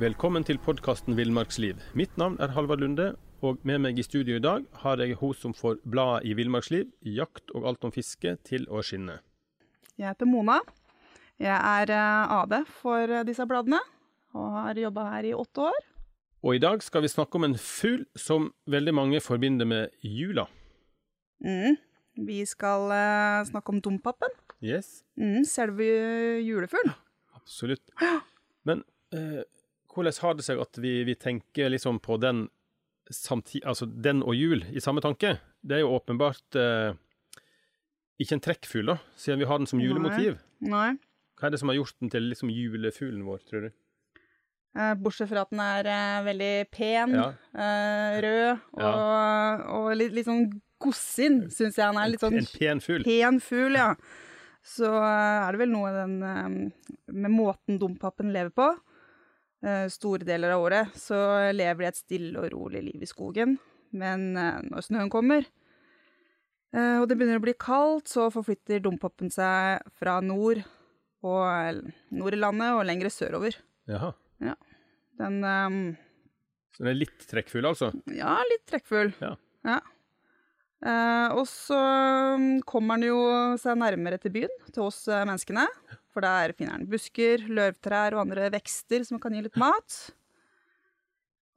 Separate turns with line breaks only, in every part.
Velkommen til podkasten Villmarksliv. Mitt navn er Halvard Lunde, og med meg i studio i dag har jeg hun som får bladet i Villmarksliv, jakt og alt om fiske, til å skinne.
Jeg heter Mona. Jeg er eh, AD for eh, disse bladene, og har jobba her i åtte år.
Og i dag skal vi snakke om en fugl som veldig mange forbinder med jula.
Mm. Vi skal eh, snakke om dompapen.
Yes,
Mm. Selve julefuglen.
absolutt. Men eh, hvordan har det seg at vi, vi tenker liksom på den samtid, altså den og jul i samme tanke? Det er jo åpenbart eh, ikke en trekkfugl, da, siden vi har den som julemotiv.
Nei.
Hva er det som har gjort den til liksom julefuglen vår, tror du?
Eh, bortsett fra at den er eh, veldig pen,
Ja.
eh, rød og, og litt, litt sånn gossin, syns jeg han er. Litt sånn
En pen fugl.
pen fugl, ja. Så eh, er det vel noe den eh, med måten dompapen lever på. Eh, store deler av året så lever de et stille og rolig liv i skogen. Men eh, når snøen kommer, eh, og det begynner å bli kaldt, så forflytter dompapen seg fra nord, og, nord i landet og lengre sørover.
Jaha.
Den um,
Så den er litt trekkfull, altså?
Ja, litt trekkfull.
Ja.
Eh, og så mm, kommer den jo seg nærmere til byen, til oss menneskene. For der finner den busker, løvtrær og andre vekster som kan gi litt mat.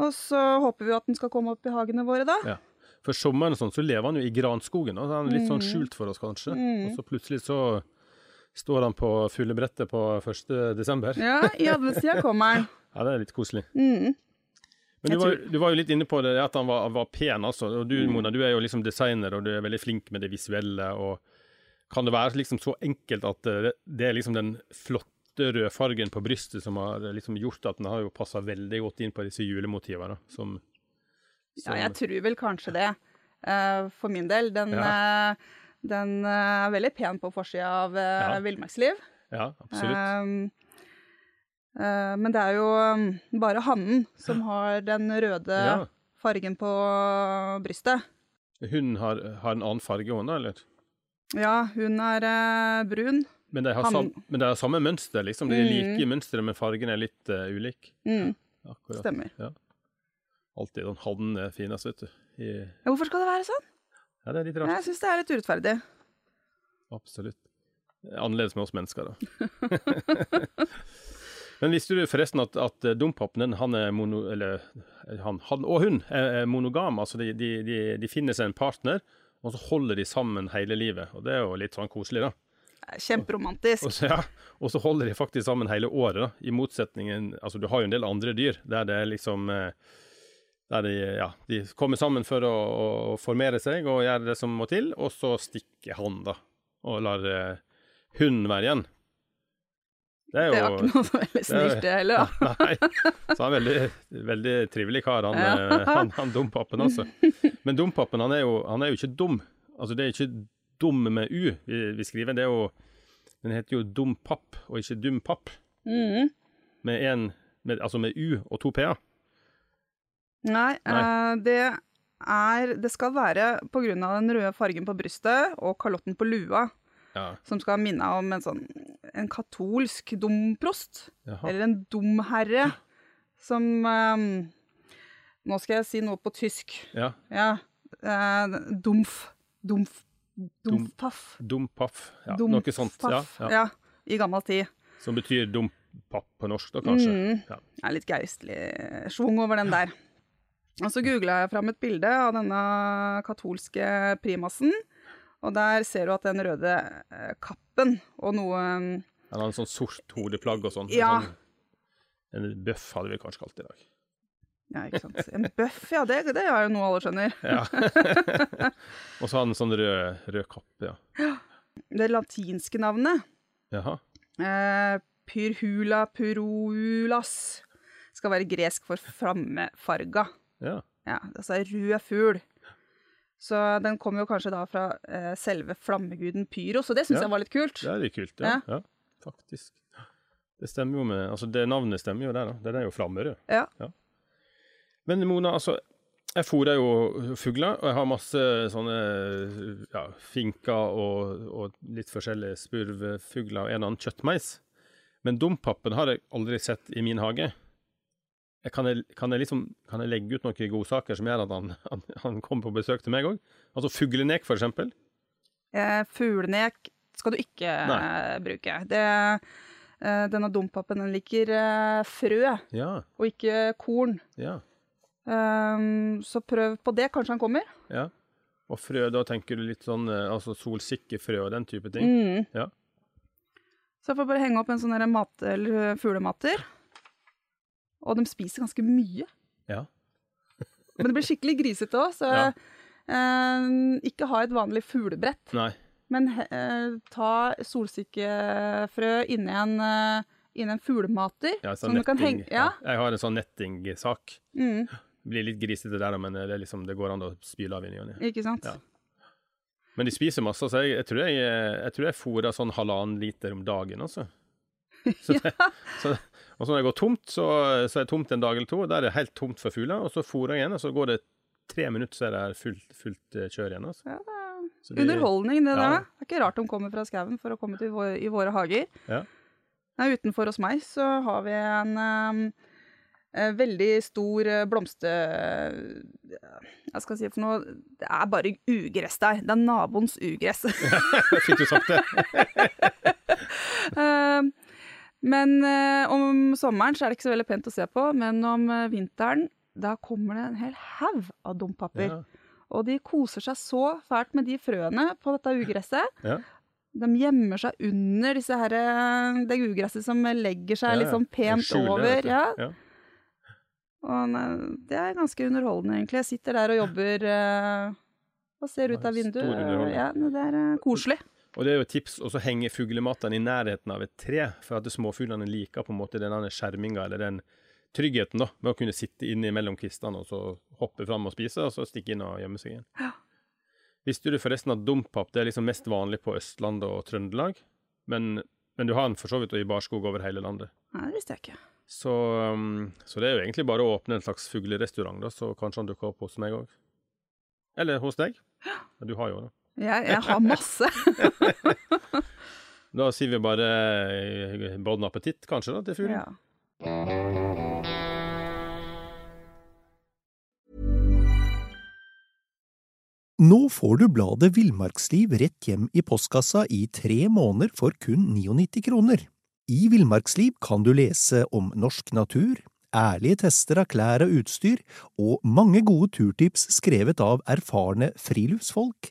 Og så håper vi at den skal komme opp i hagene våre, da.
Ja. For sommeren sånn, så lever han jo i granskogen. da. Han er litt sånn
Mm.
skjult for oss, kanskje.
Mm.
Og så plutselig så står han på fulle brettet på 1. desember.
Ja, i adventstida kommer han.
Ja, det er litt koselig.
Mm.
Men du var, du var jo litt inne på det at han var, var pen, altså. Og du,
Mm.
Mona, du er jo liksom designer, og du er veldig flink med det visuelle. og Kan det være liksom så enkelt at det, det er liksom den flotte rødfargen på brystet som har liksom gjort at den har jo passa veldig godt inn på disse julemotivene, Som, som,
Ja, jeg tror vel kanskje det. eh, for min del. Den,
Ja.
eh, den eh, er veldig pen på forsida av
Ja.
Villmarksliv.
Ja, absolutt.
Eh, men det er jo um, bare hannen som har den røde
Ja.
fargen på brystet.
Hun har, har en annen farge, hun eller?
Ja, hun er eh, brun.
Men de har,
Han-
sam, men de har samme mønster, liksom. De er
Mm.
like i mønsteret, men fargen er litt uh, ulik.
Mm,
Akkurat.
stemmer.
Alltid sånn hannen er finest, vet du. I,
Ja, hvorfor skal det være sånn?
ja, det er litt rart.
Jeg syns det er litt urettferdig.
Absolutt. Annerledes med oss mennesker, da. Men visste du forresten at, at dompapen, han er mono... Eller han, han og hun er monogame. monogam. Altså de, de, de, de finner seg en partner, og så holder de sammen hele livet. Og det er jo litt sånn koselig, da.
Kjemperomantisk.
Og så, ja, og så holder de faktisk sammen hele året, da. I motsetningen Altså, du har jo en del andre dyr der det er liksom eh, Der de, ja, de kommer sammen for å, å formere seg og gjøre det som må til, og så stikker han, da. Og lar eh, hunden være igjen. Det er jo
Det var ikke noe veldig snilt, det heller, da.
Nei. Så han er veldig, veldig trivelig kar, han,
Ja.
eh, han, han dompapen, altså. Men dompapen, han er, jo, han er jo ikke dum. Altså, det er ikke dum med U vi, vi skriver. Det er jo Den heter jo dompapp, og ikke dumpapp.
Mm.
Med en med, Altså med U og to p-er.
Nei,
Nei.
eh, det er Det skal være på grunn av den røde fargen på brystet og kalotten på lua,
Ja.
som skal minne om en sånn en katolsk domprost. Eller en domherre som eh, Nå skal jeg si noe på tysk.
Ja.
Ja. eh, dumf. Dumf. Dumpaff.
Dumpaff. Ja, noe sånt. Ja,
ja. ja. I gammel tid.
Som betyr dumpapp på norsk, da kanskje.
Mm.
Ja.
Det er litt geistlig schwung over den der. Og så googla jeg fram et bilde av denne katolske primasen. Og der ser du at den røde eh, kappen og noe
Han har en sånn sort hodeplagg og sånn. En
Ja.
Sånn, en bøff hadde vi kanskje kalt det i dag.
Ja, ikke sant. En bøff, ja, det, det er jo noe alle skjønner.
Ja. og så har han sånn rød, rød kappe, ja.
Det latinske navnet,
Jaha.
eh, pyrhula purulas, skal være gresk for flammefarga.
Ja.
Ja, altså rød fugl. Så den kommer jo kanskje da fra eh, selve flammeguden Pyros, og det syns
Ja.
jeg var litt kult.
Det er litt kult, ja. ja. Faktisk. Det stemmer jo med Altså, det navnet stemmer jo der, da. Den er jo flammerød.
Ja.
Men Mona, altså Jeg fôrer jo fugler, og jeg har masse sånne ja, finker og, og litt forskjellige spurvfugler og en annen kjøttmeis. Men dompapen har jeg aldri sett i min hage. Kan, jeg, kan, jeg liksom, kan jeg legge ut noen godsaker som gjør at han, han, han kommer på besøk til meg òg? Altså fuglenek, for eksempel.
Eh, Fuglenek skal du ikke
Nei.
eh, bruke. Det, eh, denne dompapen den liker eh, frø,
Ja,
og ikke korn.
ja,
Um, så prøv på det, kanskje han kommer.
ja. Og frø, da tenker du litt sånn eh, altså solsikkefrø og den type ting?
Mm.
Ja.
Så jeg får bare henge opp en sånn mat- eller fuglematter. Og de spiser ganske mye.
Ja.
Men det blir skikkelig grisete òg, så
Ja.
eh, ikke ha et vanlig fuglebrett.
Nei.
Men eh, ta solsikkefrø inni en, inn en fuglemater.
Ja, sånn netting.
henge Ja.
Jeg har en sånn nettingsak.
Mm,
Blir litt grisete der, men det, er liksom, det går an å spyle av i ny og ne.
ikke sant?
Ja. Men de spiser masse, så jeg, jeg tror jeg, jeg, jeg fôrer sånn halvannen liter om dagen, altså. Så det, så, og så når det går tomt, så, så er det tomt en dag eller to, og der er det helt tomt for fugler, og så fôrer jeg igjen, og så går det tre minutter, så er det fullt, fullt eh, kjør igjen, altså.
Ja, det er
de-
Underholdning, det
Ja.
der. Det er ikke rart de kommer fra skauen for å komme til vår, i våre hager.
Ja.
Nei, utenfor hos meg så har vi en um, veldig stor eh, blomster... Hva skal jeg si for noe? Det er bare ugress der. Det er naboens ugress.
Fikk du sagt det?
Eh, men eh, om sommeren så er det ikke så veldig pent å se på, men om eh, vinteren da kommer det en hel haug av dompapper.
Ja.
Og de koser seg så fælt med de frøene på dette ugresset.
Ja.
De gjemmer seg under disse her, eh, det ugresset som legger seg
Ja,
litt sånn pent
Skjuler,
over. Ja.
Ja.
Og det er ganske underholdende, egentlig. Jeg sitter der og jobber eh, og ser ut av vinduet. Ja, det er koselig.
Og det er jo et tips å henge fuglematene i nærheten av et tre, for at småfuglene liker på en måte denne skjerminga, eller den tryggheten da, med å kunne sitte inne mellom kvistene og så hoppe fram og spise, og så stikke inn og gjemme seg igjen. Ja. Visste du forresten at dompap det er liksom mest vanlig på Østlandet og Trøndelag, men, men du har den for så vidt i barskog over hele landet.
Nei, det visste jeg ikke.
Så, um, så det er jo egentlig bare å åpne en slags fuglerestaurant, da, så kanskje han dukker opp hos meg òg. Eller hos deg. Ja, du har jo det.
Jeg, jeg har masse.
Da sier vi bare eh, bon appétit, kanskje, da, til fuglen.
ja.
Nå får du bladet Villmarksliv rett hjem i postkassa i tre måneder for kun 99 kroner. I Villmarksliv kan du lese om norsk natur, ærlige tester av klær og utstyr, og mange gode turtips skrevet av erfarne friluftsfolk,